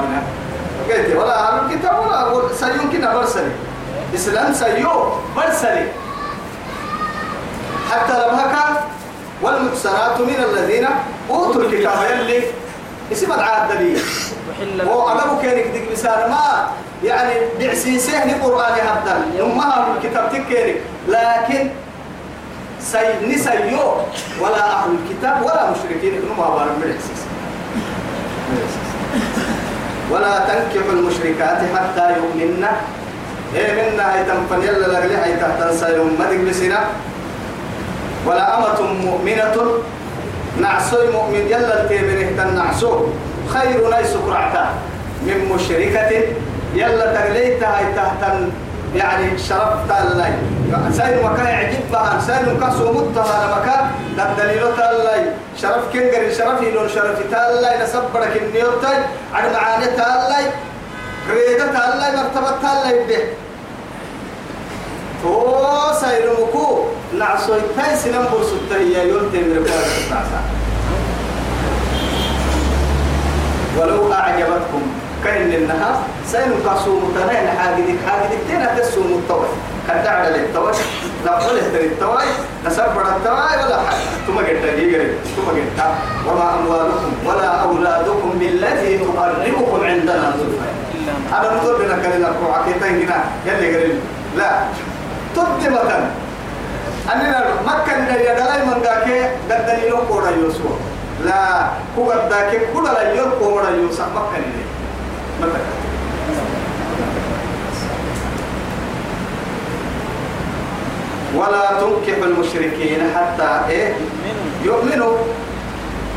ما قلت ولا أهل الكتاب ولا أقول سيمكن برسلي. إسلام سيو برسلي. حتى لبهك والمحسنات من الذين أوتوا الكتاب. يلي اسم العاد دليل. وحل هو أنا كانك ديك مثال ما يعني بعسيسه القرآن هبدا أمها الكتاب تكيرك لكن سي نسيو ولا أهل الكتاب ولا مشركين. إنهم أبار من العسيس ولا تنكحوا المشركات حتى يؤمنن إيه منا هي تنفن يلا لغلي هي تحتنسى يوم مدك بسنا ولا أمة مؤمنة. نعسوي مؤمن يلا التيمنه تنعسو خير ليس كرعتا. من مشركة يلا تغليتها هي تحتن يعني شرفت الله. سير مكان يعجب بها. سير مكان سومتها على مكان ده دليل الله شرف كنجر شرف يلون شرف الله نسبرك النيوتاي على معاني الله ريدة الله مرتبة الله يبدأ تو سير مكو. نعسوي تاي. سنم برسوتا هي يوم تمر نعسا ولو أعجبتكم كأن النهار سين قاسو متنين حاجدك حاجدك تنا تسو متوي كنت على التوي لا قول التوي نسبر التوي ولا حاجة. ثم قلت لي ثم قلت وما أموالكم ولا أولادكم بالتي تقربكم عندنا زلفى. أنا نقول بنا كلنا كوعكتين هنا. يلي قال لا. مثلا أننا مكة يا دلاي من ذاك قدني له كورا يوسف. لا. هو ذاك كل لا يور كورا يوسف. مكة ولا تنكح المشركين حتى إيه؟ يؤمنوا.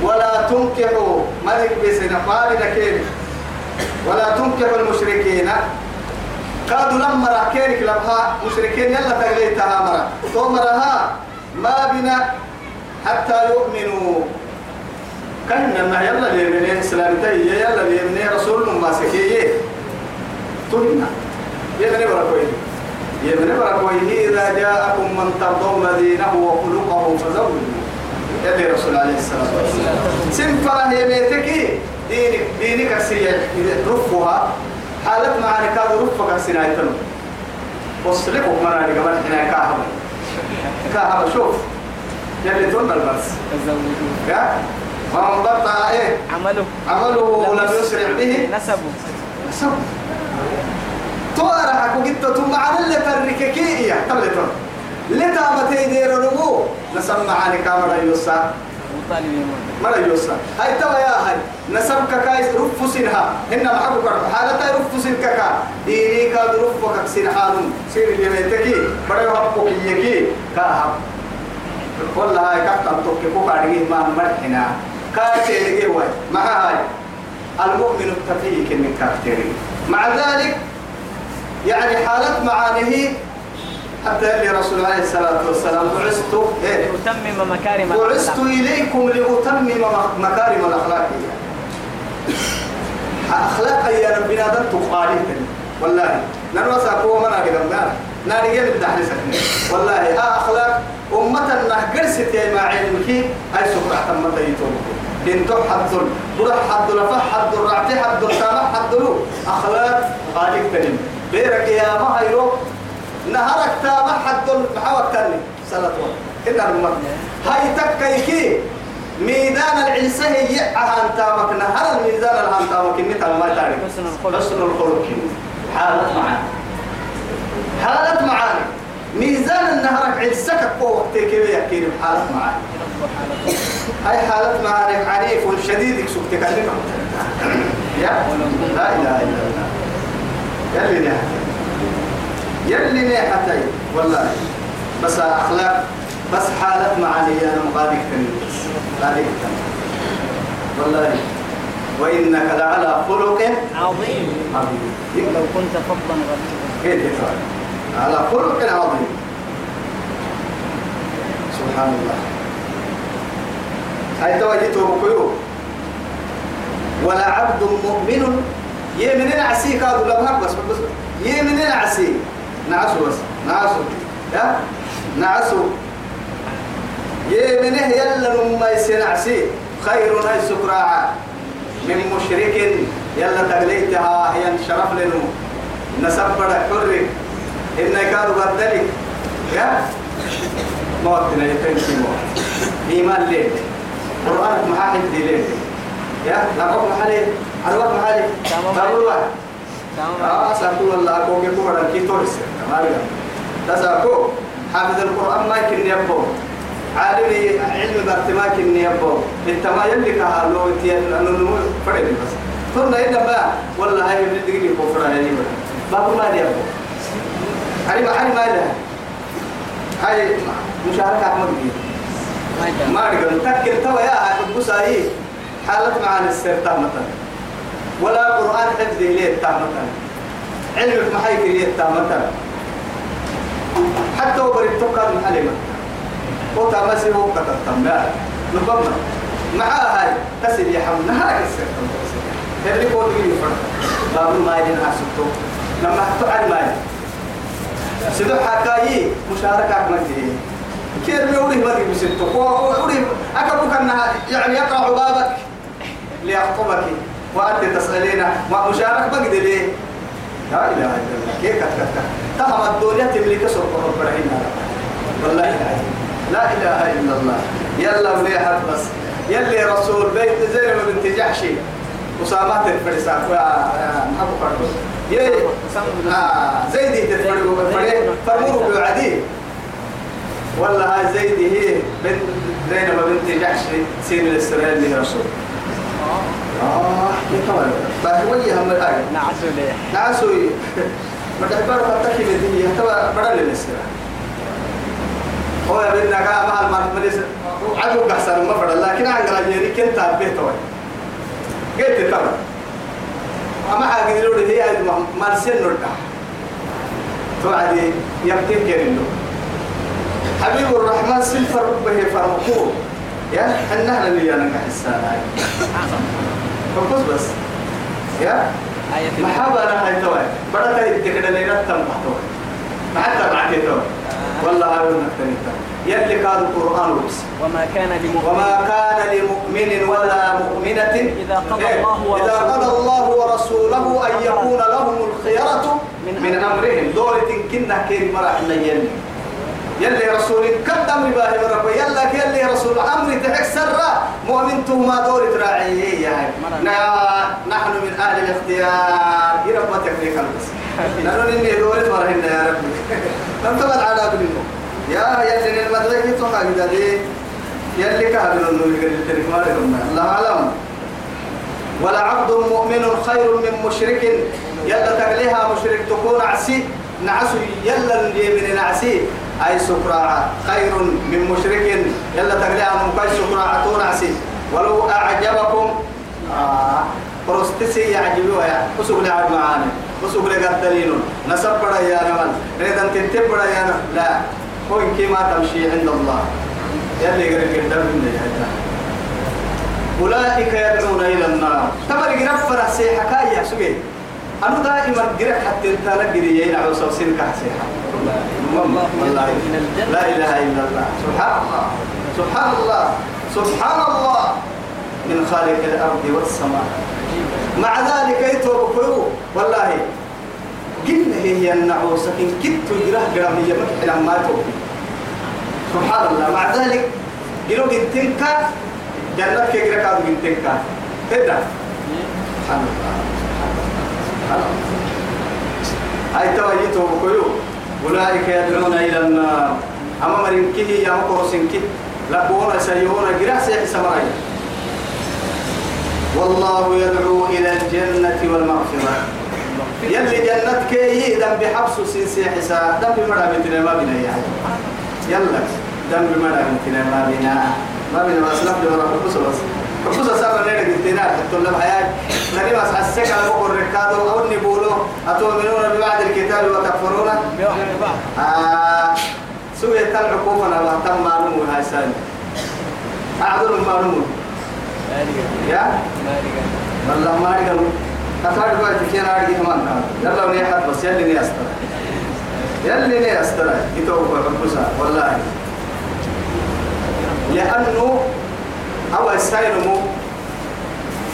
ولا تنكحوا ملك بسنا مالنا كيف ولا تنكحوا المشركين. كادوا لما راكينك لبها مشركين يلا تغليتها مرة تومرها ما بنا حتى يؤمنوا. كان ما يلا ليمنين سلامتي يلا ليمنين رسول ما سكيه تهنا يمني بركوي يمني بركوي إذا جاءكم من ترضون دينه وخلقه فزوجوا يلي رسول عليه الصلاة والسلام سنفرة هي بيتك دينك دينك سيئة رفها حالت معاني كاد رفك سناي تنو وصلكم مراني كمان هنا كاهب كاهب شوف يلي تون البرس يا من بطأ إيه؟ عمله. عمله لم يسرع به؟ نسبه. نسب توارا حكو جدت ثم على اللي ترككي يا تبلتون لتامتي دير نمو نسب معاني كامرا يوسا مرة يوسا هاي توا يا هاي نسب كايس رف سنها. هن محبو كرب حالتا رف سن كاكا ديني كاد رف كاك سن حالم سير اللي ميتكي. بڑا يحبو كيكي كاهب والله هاي كاكتا توكي كوكا دقيه ما مرحنا كاتي واي مع هاي؟ المؤمن التقي كن كاكتيري مع ذلك يعني حالة معانيه حتى اللي رسول الله عليه الصلاة والسلام بعثت إيه؟ لأتمم مكارم بعثت. إليكم لأتمم مكارم الأخلاق. أخلاق يا ربنا دم تقاليه والله نروى ساكو ما نادي قمنا نادي جيب الدحل سكني والله آه أخلاق أمة نهجر ستي مع علمك هاي سكرة تم تيتون إن تح حد ذل بروح حد لفح حد الرعتي حد السامح حد له أخلاق قالك تنم بيرك يا ما هيرو. نهارك تابع حد محاوك تاني. سنة إلا المرة هاي تكيكي ميدان العلسة هي أهان تامك. نهار الميزان الهان تامك. إني تام ما تعرف. حسن الخلق. حالة معانا حالة معانا ميزان النهارك علسك قوة كيف يحكي لي حالة هاي حالة معانا عنيف شديد يكسوك تكلمة. يا؟ لا إله إلا الله. يلي نحتي يلي نحتي والله. بس أخلاق بس حالة معاني أنا مغادق تنين غادق والله. وإنك لعلى خلق عظيم. عظيم. ولو كنت فظا غليظ كيف على خلق عظيم. سبحان الله. هاي توجهته بكيو. ولا عبد مؤمن يمنين عسي كادوا لبهك بس بس يمنين عسي نعسو بس نعسو. يا نعسو. يمنه يلا لما يسين عسي خير هاي سكراعة. من مشرك يلا تغليتها. هي شرف نسب بدا حر إن كانوا بدلك يا موتنا يتنسي موت. إيمان ليه قرآن محاحد دي ليه يا لقب محالي أروك محالي تمام. تقول واحد آه سأقول الله أكو كيكو بدل كي تورس ما بيقول تسأكو حافظ القرآن ما يمكن يبو. عالم علم بارتماك إني يبو. إنت ما يلي كهالو تيان أنه نمو فرد بس. ثم إذا ما والله هاي من الدقيقة كفرة هاي ما دي يبو. هاي ما هاي ما لها هاي مشاركة دي ما نقول تكل توا يا حبوس هاي حالة معانا السير تامة ولا قرآن حفظ إليه تامة علم محيك إليه تامة حتى وبرد تقال محلمة وتا مسي هو كتتم لا نبما مع هاي تسل يحمل نهار السير اللي قول لي فرق باب ما يدين حسبته لما تقعد ما سيدو حكايي مشاركة مجدي كيف يوري مدي بسيطة ووري أكبر كأنها يعني يقع بابك ليخطبك وأنت تسألين ما مشارك بقدر ليه؟ لا إله إلا الله. كيف كت كت تهم الدنيا تملك سرق رب العالمين والله العظيم. لا إله إلا الله. يلا وليحت بس. يلي رسول بيت زينب بنت جحشي أسامة الفرسان محبو فرقو يي. آه زيدي تفرقو فرمو بيعدي والله هاي زيدي هي بنت زينب بنت جحشي سين الإسرائيل اللي رسول آه كيف كمان فهو هم الآية. نعسوا ليه؟ ما تحبار فتاكي بدي يحتوى بدل الإسرائيل هو يا بنت نقا مع المرمريس عدو قحسن ما بدل لكن عن غيري كنت أبيه توي قلت كمان أما حاجة يقولوا لي هي نسين نرجع توعدي يبتين كريم حبيب الرحمن سلف ربه فرمقوه يا حنا اللي أنا كحسان هاي. فقص بس. يا؟ محابة أنا هاي توي. بدأت يتكلم لي رتم محتوى ما حتى بعد توي. والله هاي نكتني يلي كان القرآن بس وما كان لمؤمن. وما كان لمؤمن ولا مؤمنة. إذا قضى إيه؟ الله إذا ورسوله قضى الله ورسوله أن يكون لهم الخيرة من من أمرهم. دورة كنا كيف مرح يلي. يلي رسول كد أمر باهي من ربي يلا يلي رسول أمر تحك سرة مؤمنته ما يا هاي نا- نحن من أهل الاختيار. يا رب ما تكفيك بس نحن إني دورة مرهن يا ربي لم تبل على بنمو يا يلي المدرسة توقع كده يلي كهبل النور يقول ما لهم الله أعلم. ولا عبد مؤمن خير من مشرك. يلا تغليها مشرك تكون عسي. نعسو يلا اليمين نعسي. أي سكراعة خير من مشرك. يلا تغليها مكاي سكراعة تون عسي ولو أعجبكم آه برستسي يعجبوا يا. وسوق لي عاد معانا. وسوق لي قدرين نسب بڑا يا نمن ريدن تنتب بڑا يا نمن. لا. هو إنك ما تمشي عند الله. يلي قريب قدام من الجنة أولئك يدعون إلى النار. تبر جرب فرح سيحة كايا سوي أنا دائما جرب حتى أنت نجري يين على صوصين كحسيحة والله والله لا إله إلا الله. سبحان الله. سبحان الله. سبحان الله. من خالق الأرض والسماء. مع ذلك كيو والله قلنا هي النعوسة إن كنت يراه قرامية مكحلا ما توب. سبحان الله. مع ذلك قالوا جنتنكا جنة كي قرأ كادو جنتنكا هذا سبحان الله. هاي تواجيته بكيو؟ أولئك يدعون إلى النار. أما مرنكه يا مقرسنك لقونا سيئون قرأ سيح سمرين والله يدعو إلى الجنة والمغفرة. يلي جنتك يهدم بحبس سنسي حساب دم بمرأة بنتنا ما بنا يعني يلا دم بمرأة بنتنا ما بنا. ما بنا بس لفظ حبوسة بس. حبوسة سابر لنا قلتنا حتى لهم حياة نبي بس حسك على بقر الركاد أو النبولو أتؤمنون ببعض الكتاب وتكفرون آه سوية العقوبة أنا تم معلومة هاي سنة أعذر لقى يا والله ما أقدر أفعل بقى تكينا أرجع كمان يلا وني أحد بس يلي ني أسترى يلي ني أسترى يتوقع حبوسا والله لأنه أو السائل مو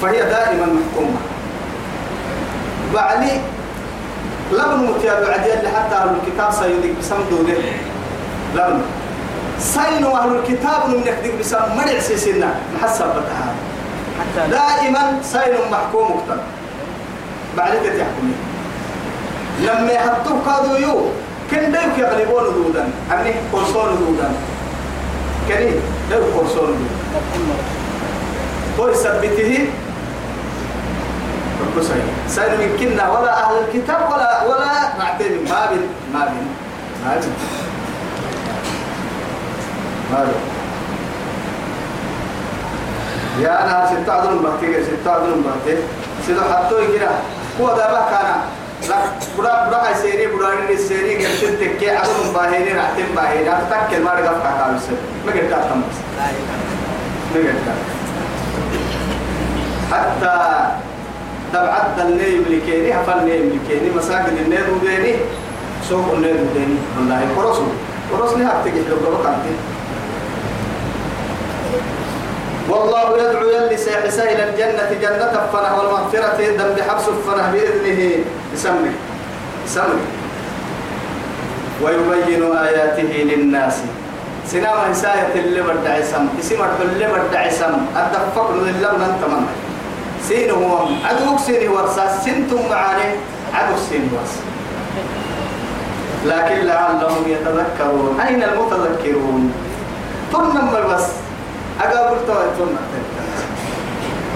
فهي دائما محكومة. بعلي لبن متياب عديل حتى أهل الكتاب سيدك بسمدوا له لبن سينوا أهل الكتاب من يكذب بسم مرع سيسنا محسب بتها دائما سين محكوم مكتب. بعد ذلك يحكمي لما يحطوه قادوا يو كن دايك يغلبون دودا. أني كورسون دودا. دايك كورسون دودا هو يثبته رب سين سين من كنا ولا أهل الكتاب ولا ولا معتمد ما بين ما بين ما بين ما بين يا أنا ستة عدل بحتي ستة عدل بحتي سيدو حطوا كده. هو ده بقى كان. لا برا برا هاي سيري برا ني سيري قلت تك عدل باهيني راتين باهيني أتذكر ما رجع فتا كابس ما قلت أتمس ما قلت حتى تبعت النيم لكيني هفل النيم لكيني مساجد النيم وديني سوق النيم وديني والله كرسو كرسني هبتجي لو كنت والله يدعو يلي سيحسا إلى الجنة جنة فنه والمغفرة دم بحبس فنه بإذنه. بسمه بسمه ويبين آياته للناس. سنام إساية اللي بدع سم. إسم اللي بدع سم. الدفق لله من. تمنى سينهم عدوك سيني ورسا سنتم معاني. عدو سيني ورسا لكن لعلهم يتذكرون. أين المتذكرون؟ تنم بس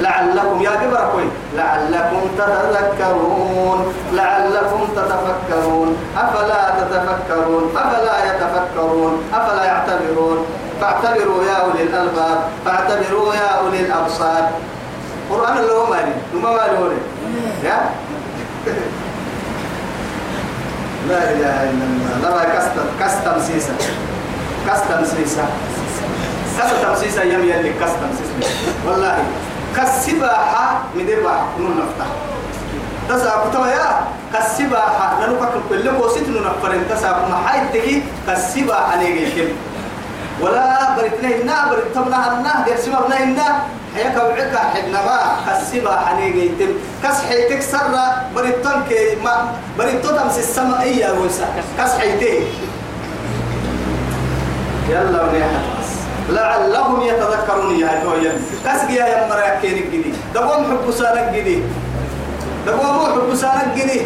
لعلكم يا كبر كوي لعلكم تتذكرون لعلكم تتفكرون. أفلا تتفكرون؟ أفلا يتفكرون؟ أفلا يعتبرون؟ فاعتبروا يا أولي الألباب فاعتبروا يا أولي الأبصار. قرآن اللي هو مالي وما مالي يا؟ لا إله إلا الله. لا كستم كستم سيسا. كستم سيسا. كسر تمسيس أيام يلي كسر تمسيس والله كسباحة مدير باح كنون نفتح تسا كتما يا كسباحة. لأنه كل كل قوسيت نفرن تسا كما حايد تكي كسباحة نيجي كم ولا بريتنا إنا بريتنا أنا يرسم أبنا إنا. حياك وعك حدنا ما كسباحة نيجي تم كس حيتك سر بريتون كي ما بريتون تمسي السماء إياه ويسا كس حيتك يلا ونيحة لعلهم يتذكرون يا تويا كسقي يا مراكين الجدي دقوم حب سانك جدي. دقوم حب سانك جدي.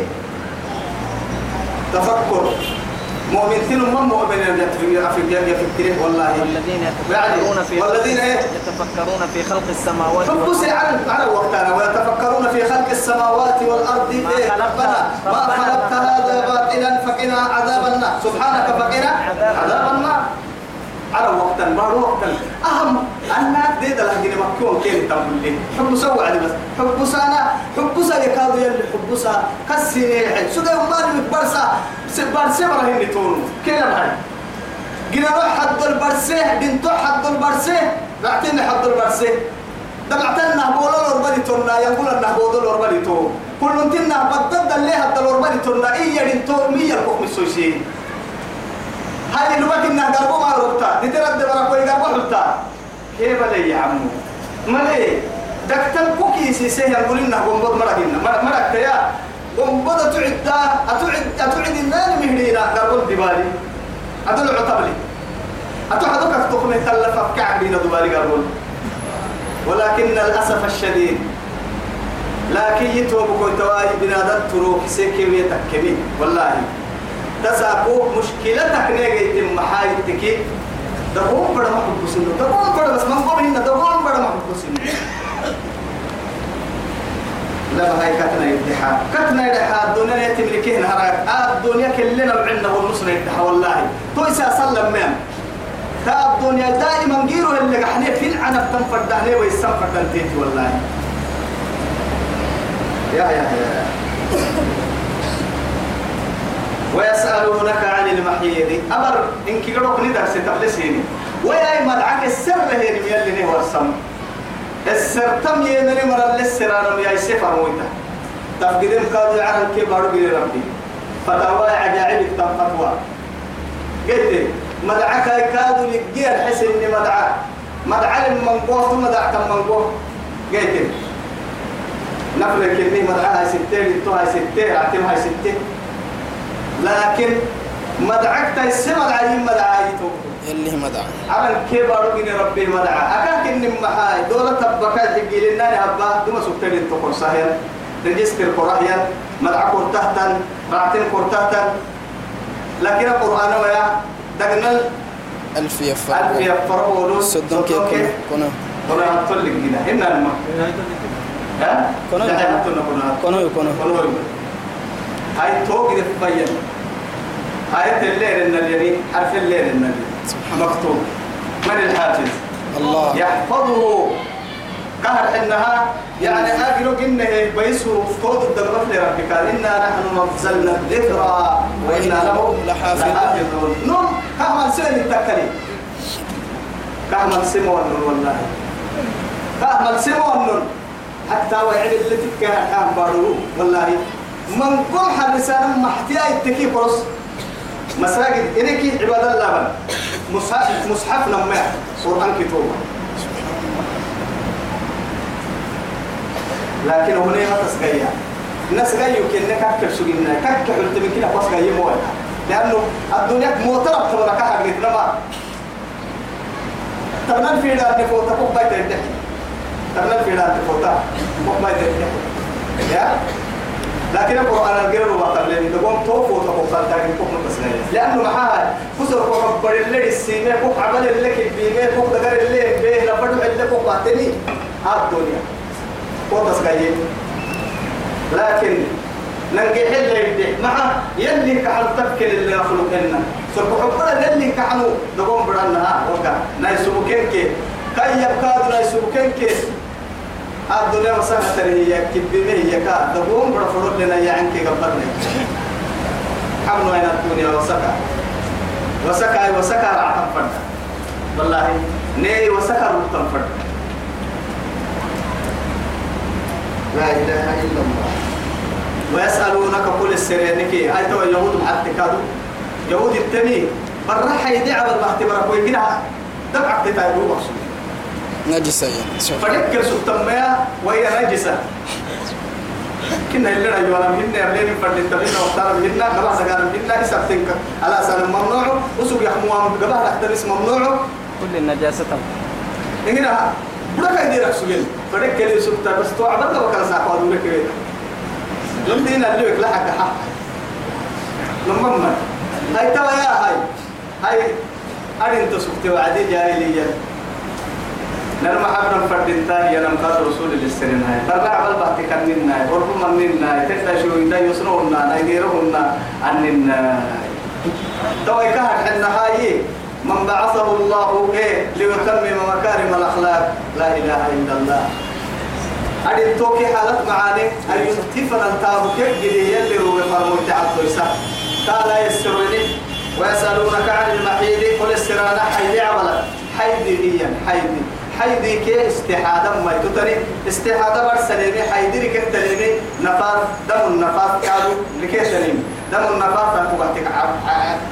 تفكر. مؤمن ثم من مؤمن في فكره والله. والذين يتفكرون في والذين إيه؟ يتفكرون في خلق السماوات حب على على وقتنا ويتفكرون في خلق السماوات والأرض. ما إيه؟ خلقت- ربنا. ما خلقت هذا باطلا فقنا عذاب النار. سبحانك فقنا عذاب النار. على وقتا بعد وقتا. أهم أنا ديد جني مكيون كين تقول لي حب سوى علي بس. حب سانا حب سا يكاد يلي حب سا. كسيني الحين سودا يومان متبرسا برسي براهين تون كلا معي جينا روح حد البرسي بنتو حد البرسي. بعتني حد البرسي. دمعتنا بولا الأوربالي تونا يقول أنه بولا الأوربالي تو كل انتنا بدد اللي حد الأوربالي تونا إيه ينتو مية الحكم السوشي هاي الوقت إنها قربوا ما ربطا نترد برا كوي قربوا حلتا كيف لي يا عمو؟ ملي؟ دكتن كوكي سيسيه يقول إنها قنبض مرقنا مرق تيا قنبض تعد أتعد أتعد النار مهدينا قربوا الدبالي أدل عطبلي. أتعدك تقني تلفك كعب بين دبالي قربوا ولكن للأسف الشديد. لكن يتوبكوا تواي بنادم تروك سيكي ويتكمي والله. تساقو مشكلتك نيجي تم محايتك دقوم بڑا ما حبسين دقوم بڑا بس من قبل إن دقوم بڑا ما حبسين لا هاي كتنا يدحى كتنا يدحى الدنيا يتملكه نهارك آه الدنيا كلنا وعندنا والنصر يدحى والله. تويسا سلم مين تا الدنيا دائما غيره اللي قحني في العنب تنفر دهني ويسنفر دنتيتي والله. يا يا يا. ويسألونك عن المحيض. أمر إن كيروك ندر ستبلسيني ويا مدعك السر هي يلي نهو السم. السر تم يمني مرة للسر أنا يا سفر مويتا. تفقدين قاضي عن الكبار بي ربي. فتاوى عجائب تنفتوى قلت مدعك كادوا لقيا حسن إني مدعك المنقوه ثم مدعك المنقوه قلت نفل كني مدعاها ستين توها ستين عتمها ستين لكن مدعك تيسي مدعي مدعي يلي مدعى على الكبار من ربي مدعى أكاك إن محاي. دولة تبكى تجي لنا هبا دوما سكتين التقر سهل رجستر قرآن مدعى كورتهتا رعتين كورتهتا لكن القرآن ويا دقنا ألف يفر ألف يفرقوا ولو صدق كيف؟ كنا كنا كده هنا الماء. كنا كنا كنا كنا كنا هاي توقي في بيان آية الليل النبي حرف الليل النبي. مكتوب. من الحافظ؟ الله. يحفظه. قهر إنها يعني اجلو إنه بيسو فوض الدغرف لربك. إنا نحن نزلنا الذكر وإنا له لحافظون. نم. كما سن التكلي كما سمون والله. كما سمون حتى وعد اللي تكها كان بارو والله. من قم حرسان محتيا التكي قرص مساجد إنك عباد الله. مصحف مصحف لما قرآن كتوبة لكن هنا ما تسقيا الناس جاي يمكن كك سجنا كك حلت من كده بس جاي موي لأنه الدنيا موترة تبغى قلت لما تبنا في دار نفوت؟ فوق بيت الدحي تبنا في دار نفوت؟ فوق بيت الدحي يا؟ لكن القرآن الجير وقبل دقوم توفو تقول تاكل فوق متسنية لأنه معها كسر فوق بر اللي السيمة فوق عمل اللي كبيمة فوق دقر اللي بيه لبدو اللي باتني هذا الدنيا فوق تسقيه لكن ننجي حل يدي مع يلي كحل تفكر اللي يخلق لنا سرق حبنا يلي كحلو دقوم برنا وقع نايسو كينكي كي يبقى نايسو كينكي الدنيا مساحة هي كبيمة هي كا. دقوم برفض لنا يا عنك قبلنا حملوا هنا الدنيا؟ وسكا. وسكا وسكا رعتم فرد والله ني وسكا رعتم فرد لا إله إلا الله. ويسألونك كل السرينك. أي تو يهود حتى كادو؟ يهود التمي برا حيدي عبد المختبر كوي كده دبعك تتايبو مقصود. نجسة يعني فذكر سبتمية وهي نجسة. كنا اللي رجوا لهم هن يرلين فرد التبين واختار منا قبل سكان منا يسبتنك على سنة ممنوع وسوق يحموهم قبل تحترس ممنوع. كل النجاسة إننا بڑا كاي دي رخصو جل فدك كلي سبتا بس تو عبد الله وكان ساقوا دولة كبيرة لم دينا اللي يكلا حق حق. لما هاي توا يا هاي. هاي. أرين تسكت وعدي جاهلية نرمى حبنا فردين تاني أنا مقاد رسول السرين هاي. ترى عمل بحث كننا هاي. ورب مننا تكتا شو إذا يسنونا نيجيرهنا أننا تو يكهر حنا هاي. من بعثه الله إيه ليتمم مكارم الأخلاق. لا إله إلا الله. أدي توكي حالت معاني. أن يتفن التابو كيف جدي يلي هو فرمو تعبد يسا قال يسرني ويسألونك عن المحيط قل السرانة حيدي عملا حيدي إيا حيدي. حيدي كي استحادة ما يتطري استحادة برسليني حيدي لك التليمي نفاث دم النفاث كادو لكي سليم دم النفاث تبعتك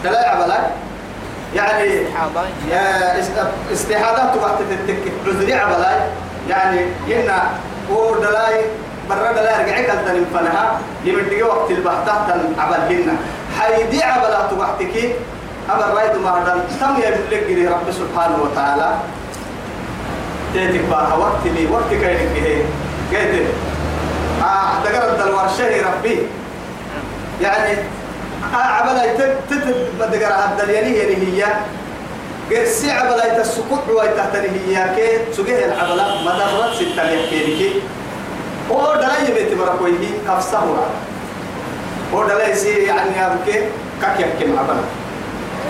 دلاء عملا يعني استحادة. تبعت تتك عذري عملا يعني هنا هو دلاي برا دلاي رجعك التنم فنها يمدي وقت البحثة عبل هنا. حيدي عبلا تبعتك أما رايد ما تم يبلغ رب سبحانه وتعالى. تيتك بقى وقت لي وقت كاينك هي قلت آه دقرت الدلوار شهي ربي. يعني آه عبلا تتب دقر الدلياني يعني هي. قرسي عبلا يتسقط ويتحتني هي كي. سجيه العبلا مدرت ستة يحكي هو دلاي بيت مركوي كفسه هو دلاي سي يعني أبكي كك يحكي عبلا.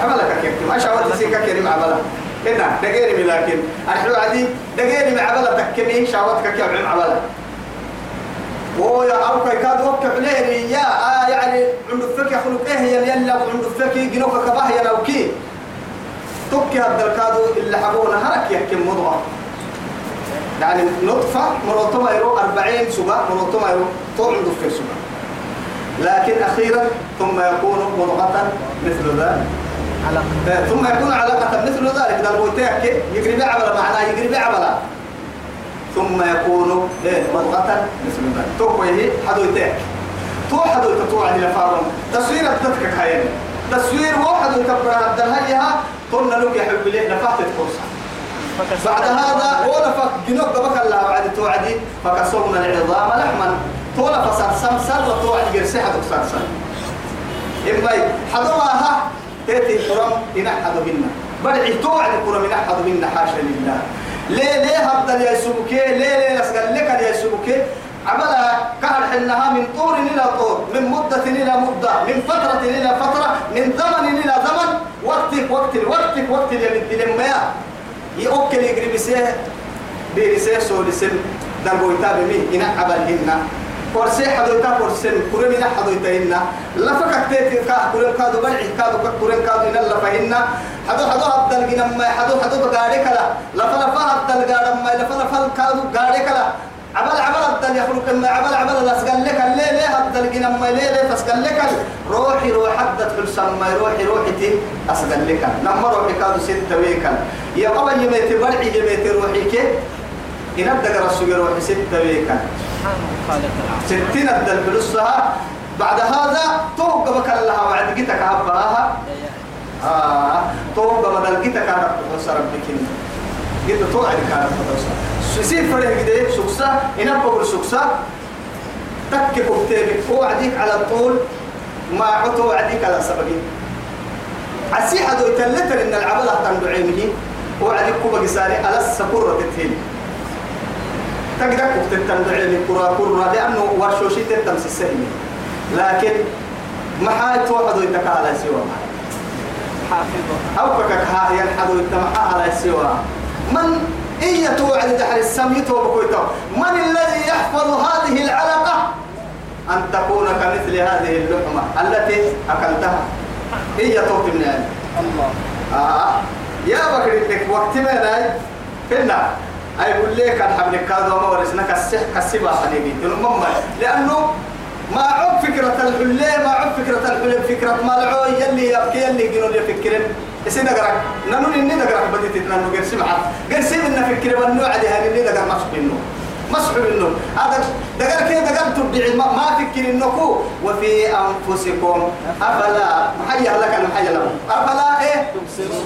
عبلا كك يحكي ما شاء الله سي كك يحكي عبلا. هنا دقيري لكن. أحلو عدي دقيري معبلا تكمي شاوتك كيف عم عبلا ويا أبوك كاد وقف عليه يا آه يعني عند الفك يخلق إيه يا يلا عند الفك جنوك كباه يا نوكي تبكي هذا الكادو اللي حبونا هرك يحكي مضغة يعني نطفة مرتبة يرو 40 سبا مرتبة يرو طول عند الفك سبا لكن أخيرا ثم يكون مضغة مثل ذلك. ثم يكون علاقة مثل ذلك ده البوتيك يقرب عبلا معناه يقرب عبلا ثم يكون إيه؟ مضغة مثل ذلك. توقيه حدو يتاك تو حدو تتوعد لفارم تصوير الدتك كاين تصوير واحد يكبر الدنيا قلنا لك يا حبي ليه؟ نفحت الكرسي بعد هذا ولا فك جنوب بك الله بعد توعدي فكسرنا العظام لحما طول فصل سمسر وتوعد جرسي حدو سمسر إما حضرها تأتي الحرم إن أحد منا. بدعي توعد إن أحد منا حاشا لله. ليه ليه هبدا يا سبكي؟ ليه ليه نسقل لك يا سبكي؟ عملها كهر حنها من طور إلى طور من مدة إلى مدة من فترة إلى فترة من زمن إلى زمن. وقتك وقت وقتك وقت اللي لما يأكل يقرب سيه بيرسيه سولسن دلبو يتابع مين؟ إن كورسي حدويتا كورسن كوري من حدويتا إنا لفك تيتي كا كوري كادو بلعي كادو كوري كادو إن لفهن حدو حدو هبدل جنما حدو حدو بقاري كلا لفا لفا هبدل قارما لفا لفا كادو قاري كلا عبل عبل هبدل يخلق ما عبل عبل لسقل لك الليل ليه هبدل جنما ليل فسقل لك روحي روح حدت في السما روحي روحي تي أسقل لك نما روحي كادو ستة ويكل يا بابا يميتي بلعي يميتي روحي كي إن أبدأ رسول روحي ستة العالم ستين الدل فلسها بعد هذا توقع بك الله وعد جيتك هبها آه. توقع بدل جيتك هبها ربك جيت توعد كان سيسير فرح كده سكسة. إن بقول سكسة. تك كتابك وعديك على طول. ما عطوا وعديك على سبقين عسي حدو يتلتر إن العبلة تندعيمه وعديك كوبا قساري على السكورة تتهيل. تقدر كنت تندعي لكرة كرة لأنه ورشوشي تتمس السهمي لكن ما واحد يتكى على سوى. أو كك ها ينحدو يتمحى على سوى. من إيه توعد دحر السم يتوبكويتو من الذي يحفظ هذه العلقة؟ أن تكون كمثل هذه اللحمة التي أكلتها. هي توت من الله. آه. يا بكر لك وقت ما فينا أي يقول لك الحمل كذا وما ورثنا كسح كسبا حنيجي المهم لأنه ما عب فكرة الحلة ما عب فكرة الحلة فكرة ما لعو يلي يبكي يلي يجنون يفكرن إسي نقرأ نانو إني نقرأ بديت نانو قرسي معه قرسي من فكرة والنوع ده هني إني نقرأ مسح منه مسح منه هذا دقر كده دقر تبدع ما, ما فكر إنكو وفي أنفسكم أفلا محيا لك المحيا له أفلا إيه؟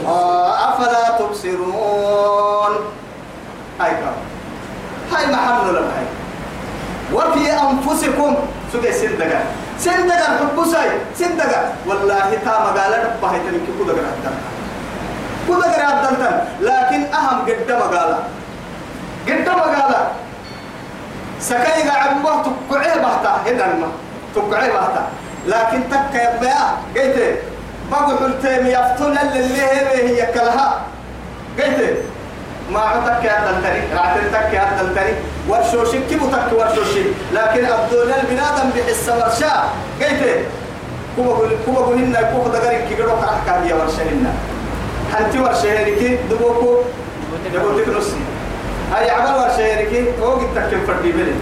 آه، أفلا تبصرون. هاي كام هاي محمد لك هاي. وفي أنفسكم سوى سندقة سندقة حبساي سندقة والله تا مقالة باهي تنكي كودة قرأت كودة قرأت لكن أهم قد مقالة قد مقالة سكاي قاعد ما تقعي بحتا هنا ما. تقعي بحتا لكن تك يا بيا قلت بقول حلتين يفتون اللي هي كلها. قلت ما عتك يا دلتني رعتن تك يا دلتني ورشوشي كيف تك ورشوشي لكن الدنيا البنادم بحس ورشا. قلت كوبا كوبا قول إننا كوبا دقري كي قدروا كرح كان يا ورشهنا حنتي ورشهنك دبوكو؟ دبوتك نصي هاي عمل ورشهنك هو قد تكن فردي بلي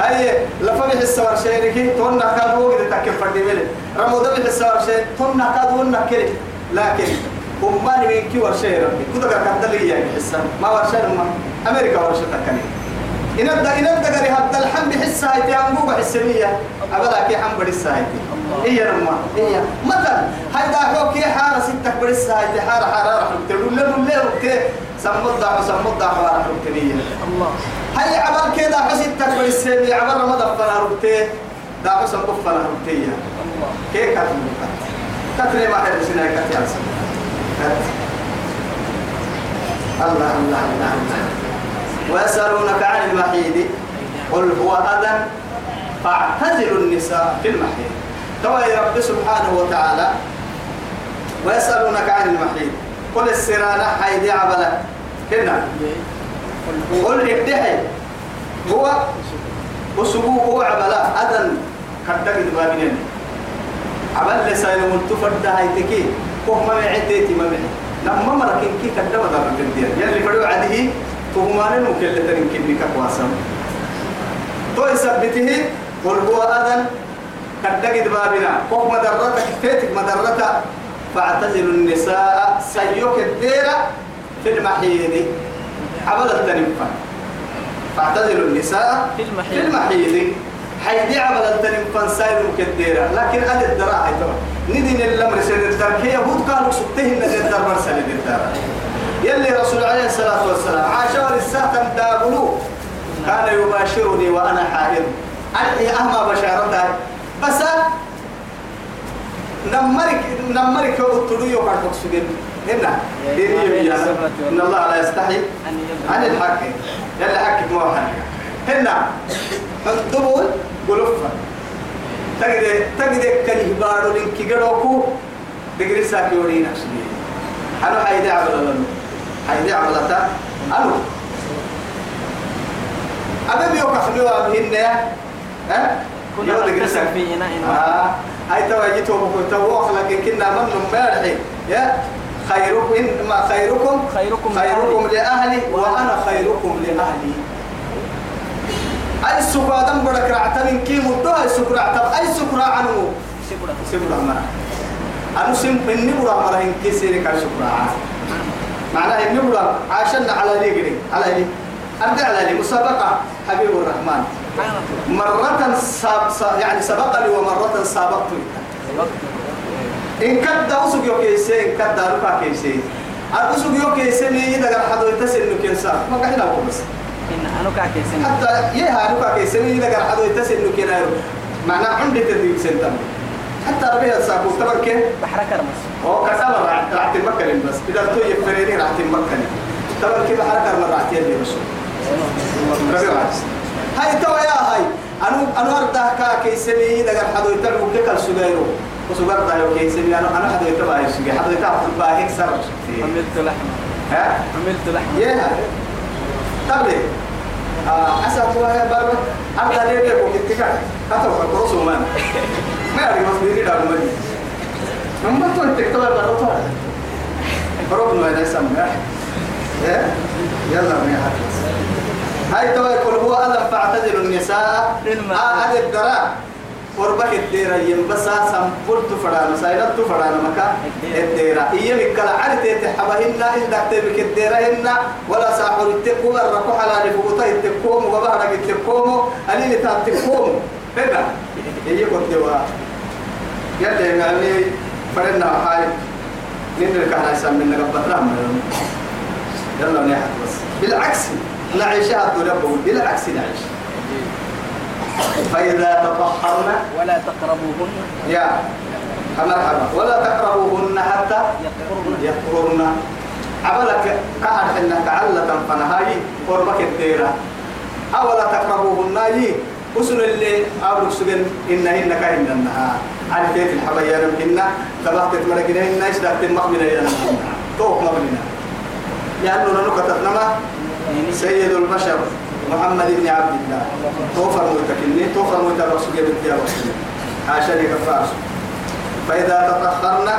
هاي لفا بحس ورشهنك تونا كاد هو قد تكن فردي بلي رمضان بحس ورشهن تونا كاد ونا كلي. لكن أمان من كي ورشة ربي كذا كان دليل يعني حسن ما ورشة ما أمريكا ورشة تكني إن الد إن الدقري هذا الحم بحس هاي تيامبو بحس مية أبدا كي حم بديس هاي هي رما هي مثلا هاي دا هو كي حارة ستة بديس هاي تحارة حارة راح تقول له له ركتة سمود دا سمود دا حارة ركتة الله هاي عبر كده حسيت بديس مية عبر ما دفنا دا حسن بفنا ركتة الله كي كاتم كاتم ما هي سنة كاتم الله الله الله الله. ويسألونك عن المحيض. قل هو أذى. فاعتزلوا النساء في المحيض. توا رب سبحانه وتعالى. ويسألونك عن المحيض. قل السرانة حيدي عبلك هنا قل ابدحي هو وسبوه هو عبلا أذى. كدك دبابين عبل لسان منتفرد هاي تكي. كوه ما عديتي ما معي لما مركين كي كدما دار الدنيا يلي فدو عده تهمان مكلة كني كواسم. تو يثبته قل هو أذن كدك دبابنا كوه مدرتك فيتك مدرتك فاعتزلوا النساء سيوك الديرة في المحيض عبل التنفة فاعتزلوا النساء في المحيض. في المحيض حيدي عمل التنم فانساير مكديرة لكن أنا الدراعي ترى ندين الأمر سيد الدار. كي يهود قالوا سبتهن الدار مرسل الدار. يلي رسول عليه الصلاة والسلام عاشوا للساعة دابلو كان يباشرني وأنا حائض. أنا أهما بشارتها بس نمرك نمرك وتلوي وقعد مقصودين هنا. ديني إن الله لا يستحي عن الحق. يلا حق مو حق هنا الدبول قلوفا تجد تجد كلي بارو لين كيجروكو دقري ساكي وري نفسي. أنا حيدي عمل لنا حيدي عملتا أنا أبي بيوك أخلوها بهن ها؟ يلا دقري نغتسل ساكي في إناء آه. هاي تواجدوا بكم. تواخ لكن كنا من مالحي يا. خيركم ما خيركم. خيركم خيركم لأهلي وأنا خيركم لأهلي. أي سكرة دم بدك رعتن كي مدة أي سكرة عتب أي سكرة عنو؟ سيبودا سكرة ما أنا سم إني برا مرة إن كي سيرك على سكرة معناه إني برا عاشنا على لي قري على لي. أبدأ على لي مسابقة حبيب الرحمن. مرة ساب ساب يعني سبقني ومرة سابقت. إن كد أسوق يو كيسي إن كد أروكا كيسي. أسوق يو كيسي مي إذا قال حدو يتسل إنه كيسا. ما أقول بس. إن أنا كاكي سنة. حتى يها أروكا كيسي مي إذا قال حدو يتسل إنه كينا معناه عندي تدريب سنتم حتى ربيع ساكو. تبر كيف؟ بحر كرمس. هو كسامة راح راح تمكن بس. إذا تو يفريني راح تمكن. تبر كيف حركة مرة راح تيجي بس؟ هاي تو يا هاي. أنا أنا أرده كا كيسمي إذا قال حدو يتبع كل سجايرو وسجار ده يو كيسمي أنا أنا حدو يتبع يسجى حدو يتبع في الباهي سر عملت لحمة. ها؟ عملت لحمة. يا تبلي آه أسا هو يا بابا. أنت ليه بيكو كتكا هاتو كروس ومان ما يعرف مصدري ده مدي. نمبر تو تكتب بارو تو بارو ما ده سمع يا يلا ما هاي تو يقول هو ألم فاعتزلوا النساء. في المحيض. قربك الديرة ينبسا سنفلت فرانا سايلت فرانا مكا الديرة إيه مكلا عرت تحبهن إن دكتبك الديرة هن ولا ساحر التقوم الركو حلال فوتا التقوم وبهرك التقوم أليل تاتقوم هنا إيه كنت دوا يلا يعني فرنا هاي نين الكهنة يسمينا قبل رحمة يلا نحت بس. بالعكس نعيشها الدنيا بالعكس نعيش. فإذا تطهرنا ولا تقربوهن. يا مرحبا. ولا تقربوهن حتى يطهرن عملك قهر حنا كعلة فنهاي قربك الديرة. أولا تقربوهن يي وصل اللي أبرك سجن إنهن كهن النهار. عرفت الحبايا نمهن تبعت مرقنا إن إيش دكت مقبلة يا نمهن توق مقبلنا لأنه نكتت نما؟ سيد البشر. محمد بن عبد الله. توفر متكني توفر متبرس جبت يا رسول. عشان يكفارس فإذا تطهرنا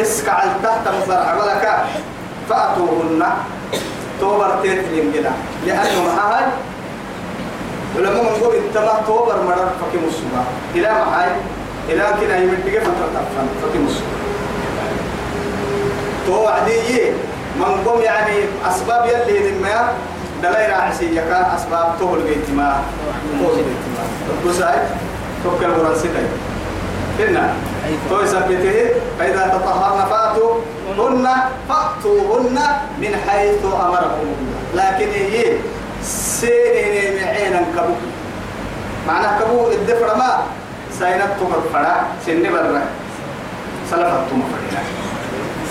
اسكع تحت مفرع ولك فأتوهن. توبر تيتلين كده لأنه معها ولما نقول انتبه توبر مرر فكي مصبا إلى معاي إلى كنا يمدك فترة تفن فكي مصبا تو عدي من قوم يعني أسباب يلي ما دلائر عسية كان أسباب تهل بيت ما تهل بيت ما بساي توكل ورنسيتي هنا تو يثبته فإذا تطهرن فأتوا هن فأتوهن من حيث أمركم. لكن هي سيني معينا كبو معناه كبو الدفر ما. سينت تمر فرا سن برا سلفت تمر فرا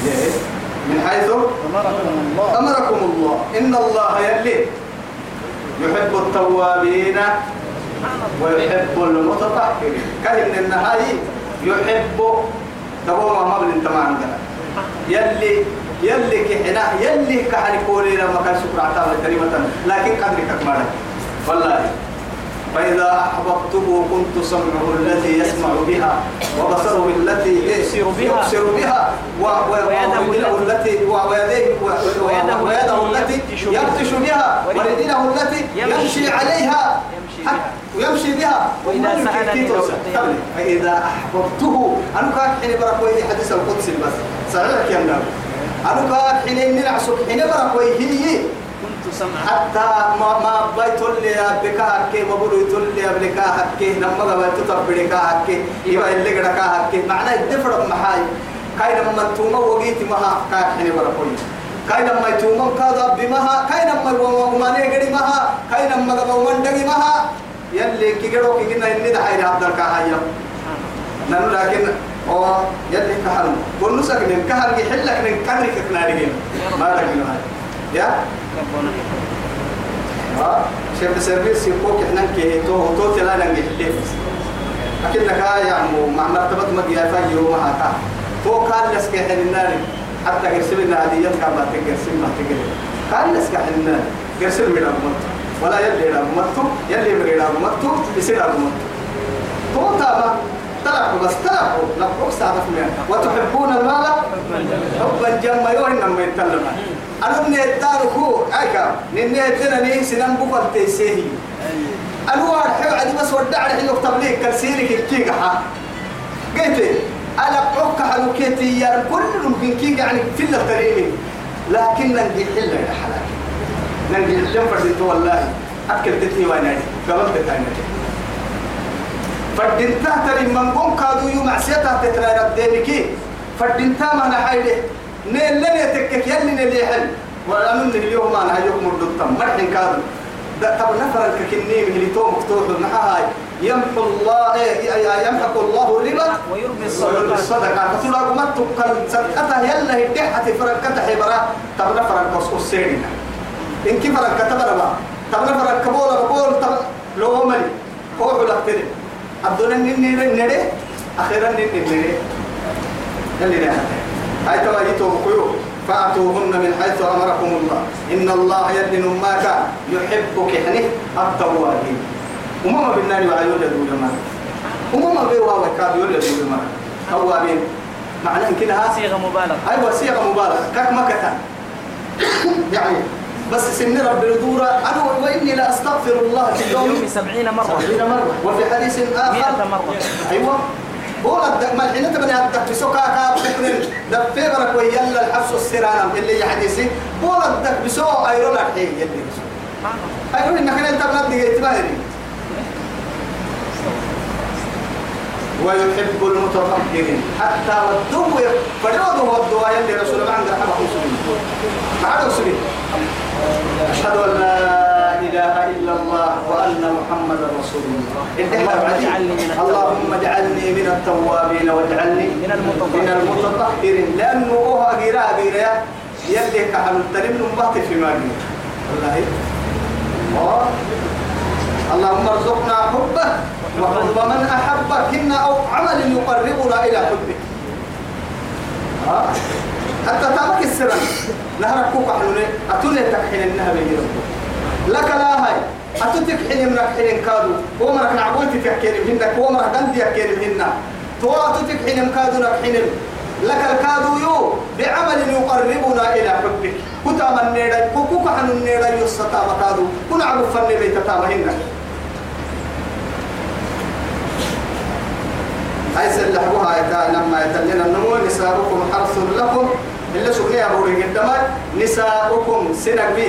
ليه؟ من حيث أمركم الله. أمركم الله. إن الله يلي يحب التوابين ويحب المتطهرين. كهن النهاية يحب تقوم ما بل أنت ما عندنا. يلي يلي كحنا يلي كولي لما كان شكر عتاب كلمة لكن قدرك ما والله. فإذا أحببته كنت سمعه التي يسمع بها وبصره التي يبصر بها. يبصر بها ويده التي ويده التي يبطش بها. ورجله التي يمشي. عليها. ويمشي بها وإذا سألني. فإذا أحببته أنا كان حين بركوي حديث القدس بس سألك يا النبي أنا كان حين نلعسك حين بركوي هي حتى ما ما بيت اللي بك ما بقول اللي بك هكي لما قبل تطبق هكي يبقى اللي قدك هكي معناه الدفر محاي. كاين ما توما وقيت مها كاين حني بركوي كاين ما توما كذا بمها كاين ما وما نيجري مها كاين ما قبل من دقي مها يلي كي قدو كي قلنا إني دحين عبد الكهايا نحن لكن أو يلي كهل قلنا سكن كهل يحلك كهل كنا نجيم ما لك هاي. يا؟ ربنا ها شيف سيرفيس يقول إحنا كي تو تو تلا نجي حليف أكيد يا عمو مع مرتبة مجيء فاجر وما هكا تو كان لسك حين النار حتى قرسل الناديات كان ما تقرسل ما تقرسل كان لسك حين النار قرسل من الموت ولا يلي الموت يلي من الموت يصير الموت تو تابا تلعبوا بس تلعبوا نبقوا سعادة فيها وتحبون المال؟ حبا جما يوهن لما يتكلم أنا من يتاركو أيكا نني يتنني سنن بقل تيسيهي. أنا واحد حلو عدي بس ودع لي حلو تبليك كرسيلك الكيكة قلت أنا بحك حلو كيتي يا كل ممكن كيكة يعني في الطريق لكن ننجي حلة يا حلال ننجي حلة فردت والله. أكل تتني وأنا قبل تتاني فردنتا تري من قوم كادو يوم عسيتا تترى ردينكي فردنتا ما نحيله نيل لن يتكك يلي نلي حل ولا من اليوم أنا هيوم مردتم مرحن كادو ده طب نفر الككني من اللي تو مفتوح هاي يمحو الله إيه يمحق الله الربا ويربي الصدقة لكم ما تبقى صدقتها يلا هدحة فرنكتها حبرا طب نفر القصص سيرنا إن كيف فرنكتها برا طب نفر الكبول بقول طب لو ملي. هو لك تري الدنيا نين نين أخيرا نين نين يلي نين هاي تواجيتو كيو فأتوهن من حيث أمركم الله. إن الله يدن ماك يحبك حنه التوابين. وما بالنار وعيون يدول ما وما بيوا وكاد يدول ما توابين. معناه إن كده؟ صيغة مبالغة. أيوة صيغة مبالغة. كك مكة يعني بس سن رب الدورة. أنا وإني لا أستغفر الله في اليوم سبعين مرة. سبعين مرة. وفي حديث آخر. مرة. أيوه. الدك ما الحين تبني الدك بسوكا كاب بكرن دفي برك ويلا الحبس السرانم اللي يحدثي هو الدك بسو ايرون الحين يلي. ايرون إنك انت بنادي يتباهي ويحب المتطهرين. حتى والدو فجوده هو الدعاء يلي رسول الله عند رحمه مسلم ما مسلم أشهد أن لا إله إلا الله وأن محمدا رسول الله اللهم اجعلني من التوابين. واجعلني من المتطهرين. من المتطهرين لأنه هو أجيرا أجيرا يلي كحل التلم نبات في مالي والله. اللهم ارزقنا حبه وحب من أحبك إن أو عمل يقربنا إلى حبك. حتى تابك السرن نهرك كوك حلوني أتوني تكحين إنها بيجي لك لا هاي. أتوتك حين منك حين كادو. ومرك نعبوتي تحكين منك ومرك دندي يحكين منا تو أتوتك حين كادو لك حين لك الكادو يو بعمل يقربنا إلى حبك. كتا من نيدا كوكوك حن النيدا يسطا مكادو كنا عبو فن بيت تامهنك هاي سلحوها لما يتلين النمو نساؤكم حرث لكم. إلا سكني أبو رجل نساؤكم سنك بي.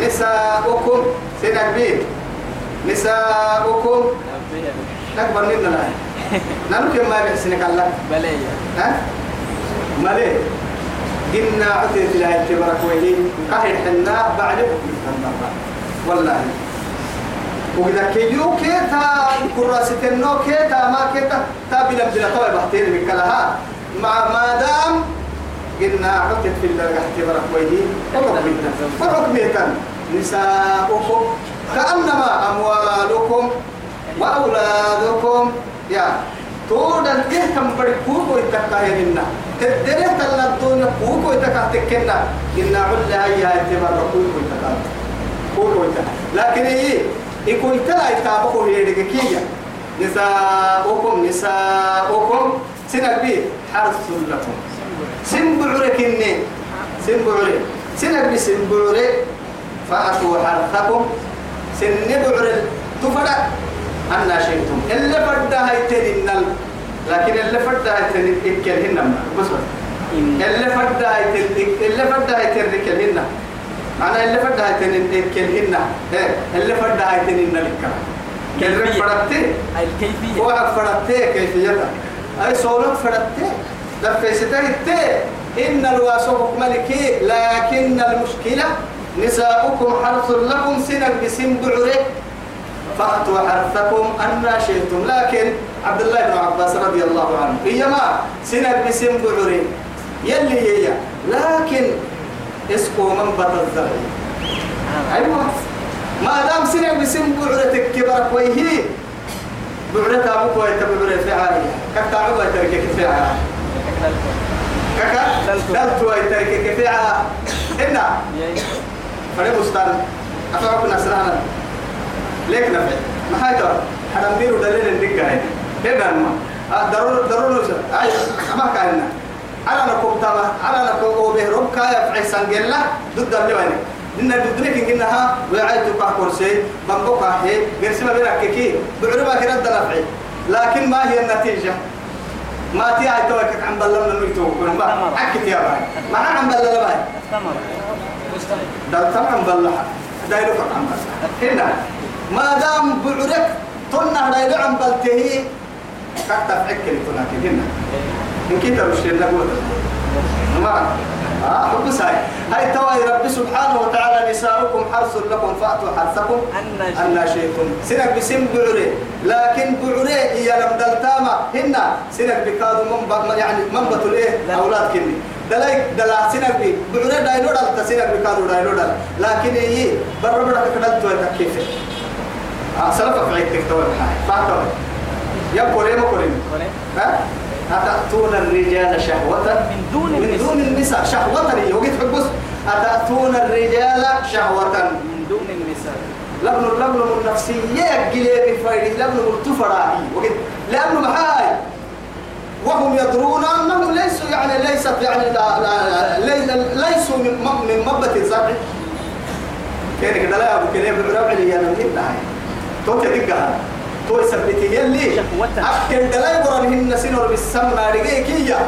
نساؤكم سنك بي نساؤكم. نكبر لنا لا نمكن ما بيحسنك الله؟ بلية ها؟ مالي قلنا عتيت لا يتبرك وهي قهر حنا بعد والله. وإذا كيلو كيتا كراسة النو كيتا ما كيتا تابلا بلا طوي بحتين من كلها مع ما دام قلنا عتيت في الله احتبرك وهي وحكميتا نساؤكم كأنما أموالكم وأولادكم. يا. تودا كه كم بدي كوكو يتكاهنا تدري تلا الدنيا كوكو يتكاهتكنا إن علا هي اعتبار كوكو يتكاه. كوكو يتكاه. لكن إيه؟ يكون تلا يتابعه هي دقيقة نساؤكم نساؤكم. سنبي حرث لكم. سنبعرك. إني سنبعرك. سنبي سنبعرك. فأتوا حرثكم سنبعر تفرق. أن شئتم. اللي فردا هاي تنين لكن اللي فردا هاي تنين إكلهن بس اللي فردا هاي تنين اللي فردا هاي تنين إكلهن أنا اللي فدها تنين كلهن إيه. اللي فدها تنين لك كل. فرقتي؟ الكيفية. واحد فرقتي كيفيتها؟ أي صولك فرقتي؟ لفيستي التي إن الواسوق ملكي لكن المشكلة نساؤكم حرث لكم سنة بسن بعره. فأتوا حرثكم أن شئتم. لكن عبد الله بن عباس رضي الله عنه هي ما سنة بسن بعره. يلي هي لكن اسقوا منبت الزرع أيوة. ما دام سنة بسن بعرتك كبرك ويهي بعرتها ويتبع بعرة فعالية كتا عبا تركك فعالية كاكا؟ دلتو. دلتو ويتركك فعالية هنا فريق بستان أفعب نسرانا ليك نفع ما هاي ترى. حرام ديرو دليل الدقة هاي. هنا ما ضرور ضرور أي ما كان على نكوب تما على نكوب بهرب كايا في عيسان جلة ضد اللي إن بدنك إنها وعيت كورسي من بقى هي قرسم بينك كي بعربا كده نفعي لكن ما هي النتيجة. ما تي هاي توك عم بلمنا نيتو ما حكيت يا باي ما عم بلمنا باي ده طبعا بلح دايلو عم هنا. ما دام بعرك تنا دايلو عم بلتهي كتا فكر تناك هنا. إن كده مش نقول ما آه حب ساي هاي تواي رب سبحانه وتعالى نساؤكم حرث لكم فأتوا حرثكم أن شئتم سنك بسم بعري لكن بعري هي لم دلتاما. هنا سنك بكادو من يعني من بتول إيه؟ لا. أولاد كني. دلايك دلا سنك بي بعري دايلو دل سنك بكادو دايلو دل لكن هي برا برا كدل تو تكيف آه سلف في عيتك تو الحاي فأتوا. يا كوريم ها أتأتون الرجال شهوة؟ من دون من النساء. دون النساء. شهوة يوجد حبس أتأتون الرجال شهوة؟ من دون النساء. لبن لبن النفسية قليل فايدي لبن التفراهي وقت لأنه محاي. وهم يدرون أنهم ليسوا يعني ليست يعني لا لا لي- ليسوا من من مبة الزرع. كان كده لا أبو كليب؟ الربع اللي أنا من هاي تو تدقها تو يثبتي يلي. أكل دلاي قرن هن سنور بالسمنة رجيكية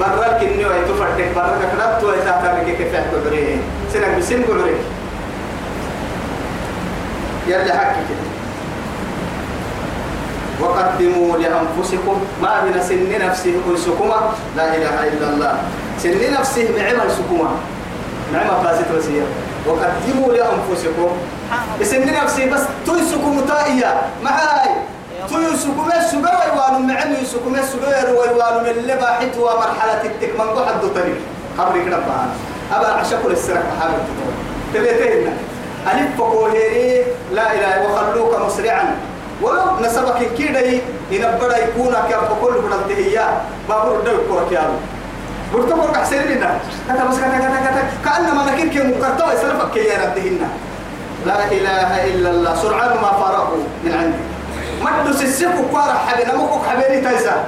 برا كنيو أي تفرتك برا كنات تو يتعتبر كيف بعريه سنك بسن بعريه يلي حكي كده. وقدموا لأنفسكم ما بين سن نفسه أنسكما. لا إله إلا الله. سن نفسه معمل سكما. معمل باسط وسيا. وقدموا لأنفسكم سن نفسه بس تنسكم تائية معاي تنسكم السجر ويوان معن ينسكم السجر ويوان من اللي باحت ومرحلة التك. من قحد طريق خبرك ربها أبا عشكل السرق حابب تطور تبيتهن ألف فقوهيري لا إله وخلوك مسرعا. ولو نسبك كيدا ينبدا يكون كيف كل بدل تهيا بابور دو كورك يالو برتو كورك حسين لنا كتا بس كتا كتا كأنما نكير كي مكرتوا يسلفك كي يردهن. لا إله إلا الله. سرعان ما فارقوا من عندي. مدو سيسيكو كوارا حبينا مكوك حبيني تايسا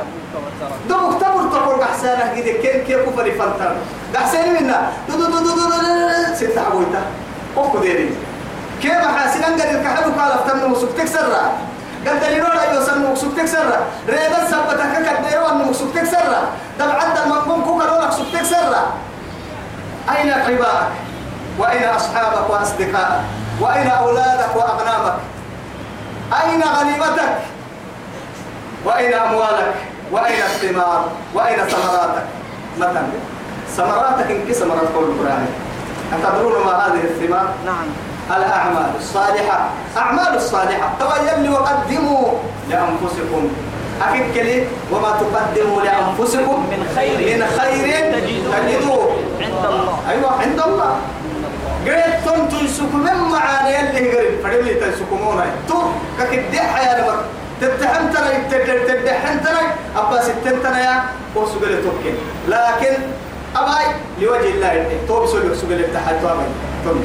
دوك تبر تقول حسانة كده كيف كيف كفري فلتر حسين منا. دو دو دو دو دو دو ست عبويتا. أوكو ديري. كيف حاسين؟ أنقل الكحلو قال افتمني وسكتك سرا قلت لي نورا يوصل وسكتك سرا ريدا سبتك كديرو أن وسكتك سرا دم عدى المنقوم كوكا لونك سكتك سرا أين عباءك وأين أصحابك وأصدقائك؟ وأين أولادك وأغنامك أين غنيمتك؟ وأين أموالك؟ وأين الثمار؟ وأين ثمراتك؟ مثلا ثمراتك إنك ثمرات قول القرآن. أتدرون ما هذه الثمار؟ نعم. الأعمال الصالحة. أعمال الصالحة. تبين لي وقدموا لأنفسكم. أكيد كلي وما تقدموا لأنفسكم. من خير من خير تجدوه. تجدوه. عند الله. أيوة عند الله. قريت تم تنسكم من معاني اللي قريب فدلي تنسكمونا تو ككدي حياة نمك تتحم ترى تتحم ترى أبا ستين ترى يا وسجل توكل لكن أباي لوجه الله تو بسولك سجل تحت أباي تم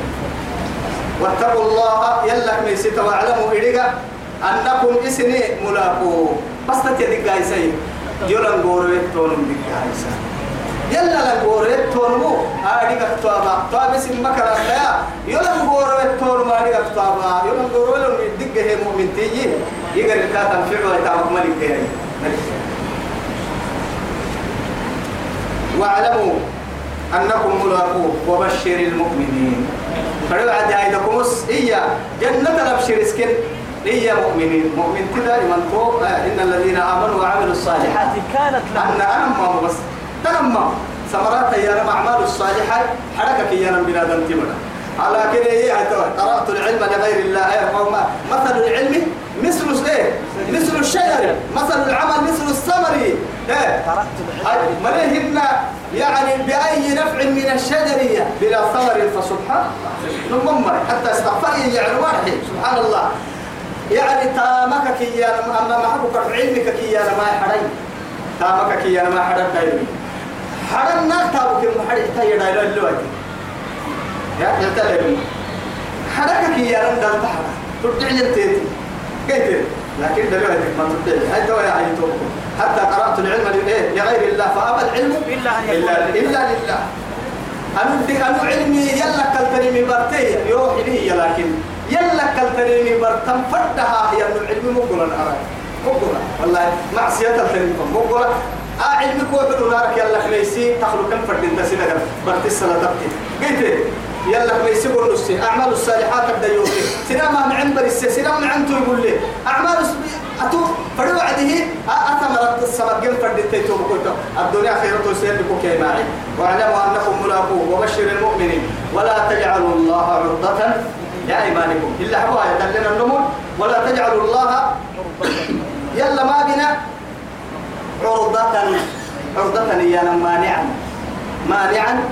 واتقوا الله يلا ميسيت واعلموا إليك أنكم إسني ملاقو بس تتدق عيسى يلان غوري تونم دق عيسى يلا لغوري تونمو هادي كتابا طاب اسم مكر يا يلان غوري تونمو هادي كتابا يلان غوري لو دق هي مؤمن تيجي يقدر كاتم فعل ويتعب ملك هي واعلموا أنكم ملاقوه وبشر المؤمنين فلوعد هايدكم إيا جنة الأبشر اسكن إيا مؤمنين مؤمن كده لمن فوق إن الذين آمنوا وعملوا الصالحات كانت لهم أن أنا ما بس تنمى ثمرات يا رب أعمال الصالحات حركك يا رب بلاد تمنا على كده هي قرأت العلم لغير الله. إيه، وما- مثل العلم مثل إيه؟ مثل الشجر مثل العمل مثل الثمر. العلم. مليهن يعني بأي نفع من الشجر بلا ثمر. فسبحان الله. حتى استغفري يعني واحد. سبحان الله. يعني تامك كي يا أما محبك علمك كي يا ما حري تامك كي يا ما حري دايري حرنا تابك المحري تاير دايري اللوتي يا يتلم حركك يا رند البحر ترجع للتيتي كيف؟ لكن دلوقتي ما تبدأ هاي دواء توقف. حتى قرأت العلم لغير الله فأبى العلم إلا أن إلا, إلا لله. أنا أنا علمي يلا كلتني من برتي يروح لي لكن. يلا كلتني من برتم فردها. هي إنه علمي مقولا أراك مقولا والله معصية مقولا آه علمك وحلو نارك يلا خليسي. تخلو كم فرد انت سنة برت السنة تبتي. قلت يلا خليسي قول نسي أعمال الصالحات أبدأ يوكي سنة ما معن برسي سنة ما عنتو يقول لي أعمال أتو فرد وعده. أثمرت السمك قل فرد التيتو بكوتو الدنيا خيرة سير بكوكي معي. واعلموا أنكم ملاقوه وبشر المؤمنين. ولا تجعلوا الله عرضة لأيمانكم إلا هو يدلنا النمو. ولا تجعلوا الله يلا ما بنا. عرضة عرضة يا مانعا. مانعا.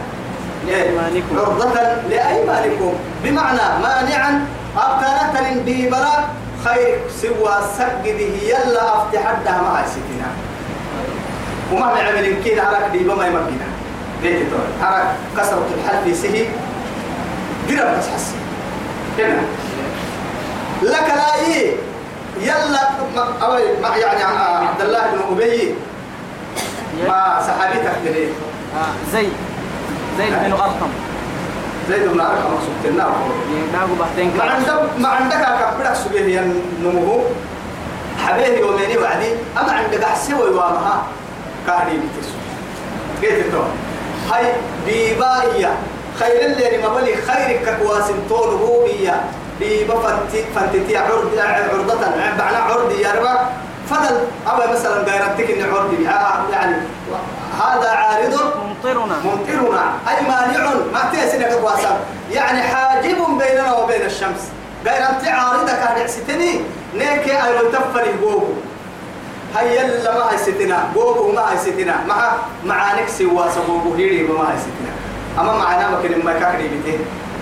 عرضة لأيمانكم بمعنى مانعا أبتنة ببلا خير سوى سجده يلا أفتح حدها مع ستنا. وما نعمل كده عرق دي بما يمكنها ليه تقول عرق كسرة الحل سهي. قرب بس حسي. هنا. لك لا إيه؟ يلا يعني عبد الله بن أبي. ما صحابيتك ليه آه زيد. زيد بن أرقم. زيد بن أرقم مقصود النار بعدين ما عندك ما عندك كبرك سبيه نمو حبيبي يومين وعدي. أما عندك أحسوي وامها كاري بتسو قلت تو هاي ديباية خير اللي ما بلي خيرك كواسم طول هو ديبا فنتي عرض عرضة. معنى عرض يا ربا فضل. أبا مثلا غيرتك إن عرض يعني هذا عارض. ممطرنا. ممطرنا. أي مانع. ما تيسنك قواسا يعني حاجب بيننا وبين الشمس. غير أنت عارضة كان يعستني نيكي أيو تفني بوبو هيا لما هاي ستنا. بوبو ما هاي ستنا. مع معانك سوا سبوبو هيري ما هاي ستنا. أما معنا ما ما كاكري بيته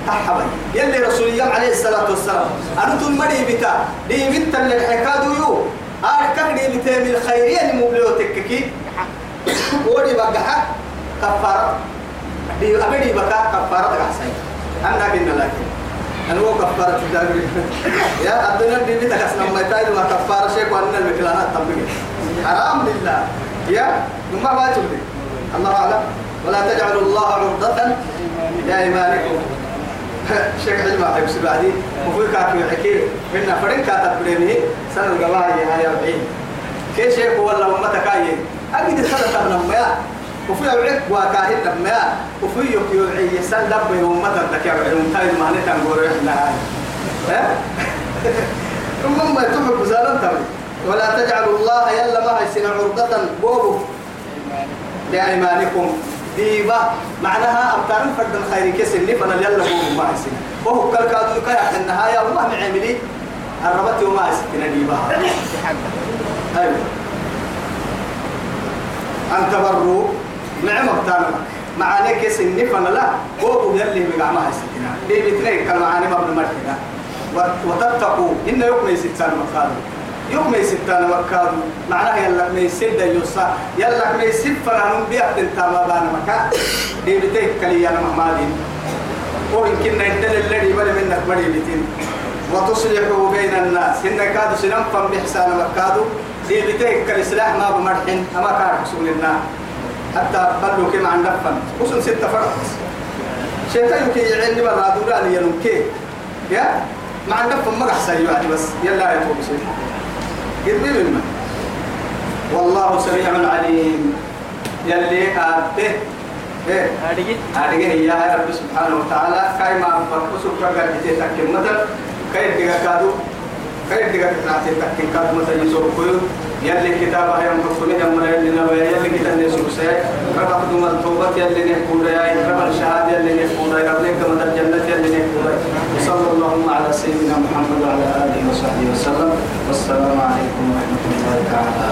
تحبا يلي رسول الله عليه الصلاة والسلام أنتم مري بتا دي بنت اللي الحكادو يو. آه كاكري بيته من الخيرية المبلوتك ودي بقى كفارة. دي أبدي بكا كفارة كحسين أنا قلنا لكن أنا هو كفارة الدابري يا الدنيا دي بيتك أسنا ما يتايد ما كفارة شيء وأنا المكلانات تنبغي حرام لله. يا ما باجل لي. الله أعلم. ولا تجعلوا الله عرضة لأيمانكم شيخ علم أحب سبعدي وفي كاكي يحكي إن فرين كاتب برينه سنة القواعي هاي أربعين. كيف شيخ ولا أمتك أيه أجد سنة نميا وفي أوعك وكاهن نميا وفي يوك يوعي يسأل لبي ومتى لك يا وعي تاي ما نتنقول إحنا هاي. ها؟ ثم ما تحب زالن تمي ولا تجعلوا الله يلا ما سنة عرضة بوبو. لأيمانكم. ديبا معناها أبتان فرد الخير كسن فأنا يلا بوبو ما هي سنة. وهو كل كادو كيا النهاية وما معملي الربط وما هي سنة ديبا أيوه. أن تبروا نعم أبتانا. معانيك سني فأنا لا. بوبو يلي بقع ما هي سنة دي بتنين كالمعاني مبنى مرحنا وتتقوا. إن يوم يستان مكانه يوم يستان مكانه معناها يلا ما يسد يوسا يلا ما يسد فرانم بيعت انت ما بان مكان دي بتيك كلي أنا محمدين وإن كنا يدل الذي بل منك بدي بتين. وتصلحوا بين الناس. إن كادوا سنم فم بإحسان مكادو دي بتيك كالإصلاح ما بمرحن. أما كان حسون النار. حتى بلوا كما عن دفن وصل ستة فرق. شيطان يمكن يعين برا دوران ينمكي. يا؟ ما عندك فما أحسن يعني بس. يلا يتوب شيء قربي مما والله سميع عليم. يلي آبه. إيه. أدعي يا رب سبحانه وتعالى. كاي ما كذا كتير تكيم مثلا كاي كادو. دعا كناتي تكيم كادو مثلا كيو يلي كتابة يوم تكوني يوم مرة يلي نبأ يلي كتاب نسوع سه رب خدوم التوبة يلي نكورة يا رب الشهادة يلي نكورة رب لك مثلا الجنة يلي نكورة وصلى اللهم على سيدنا محمد وعلى آله وصحبه وسلم. والسلام عليكم ورحمة الله تعالى.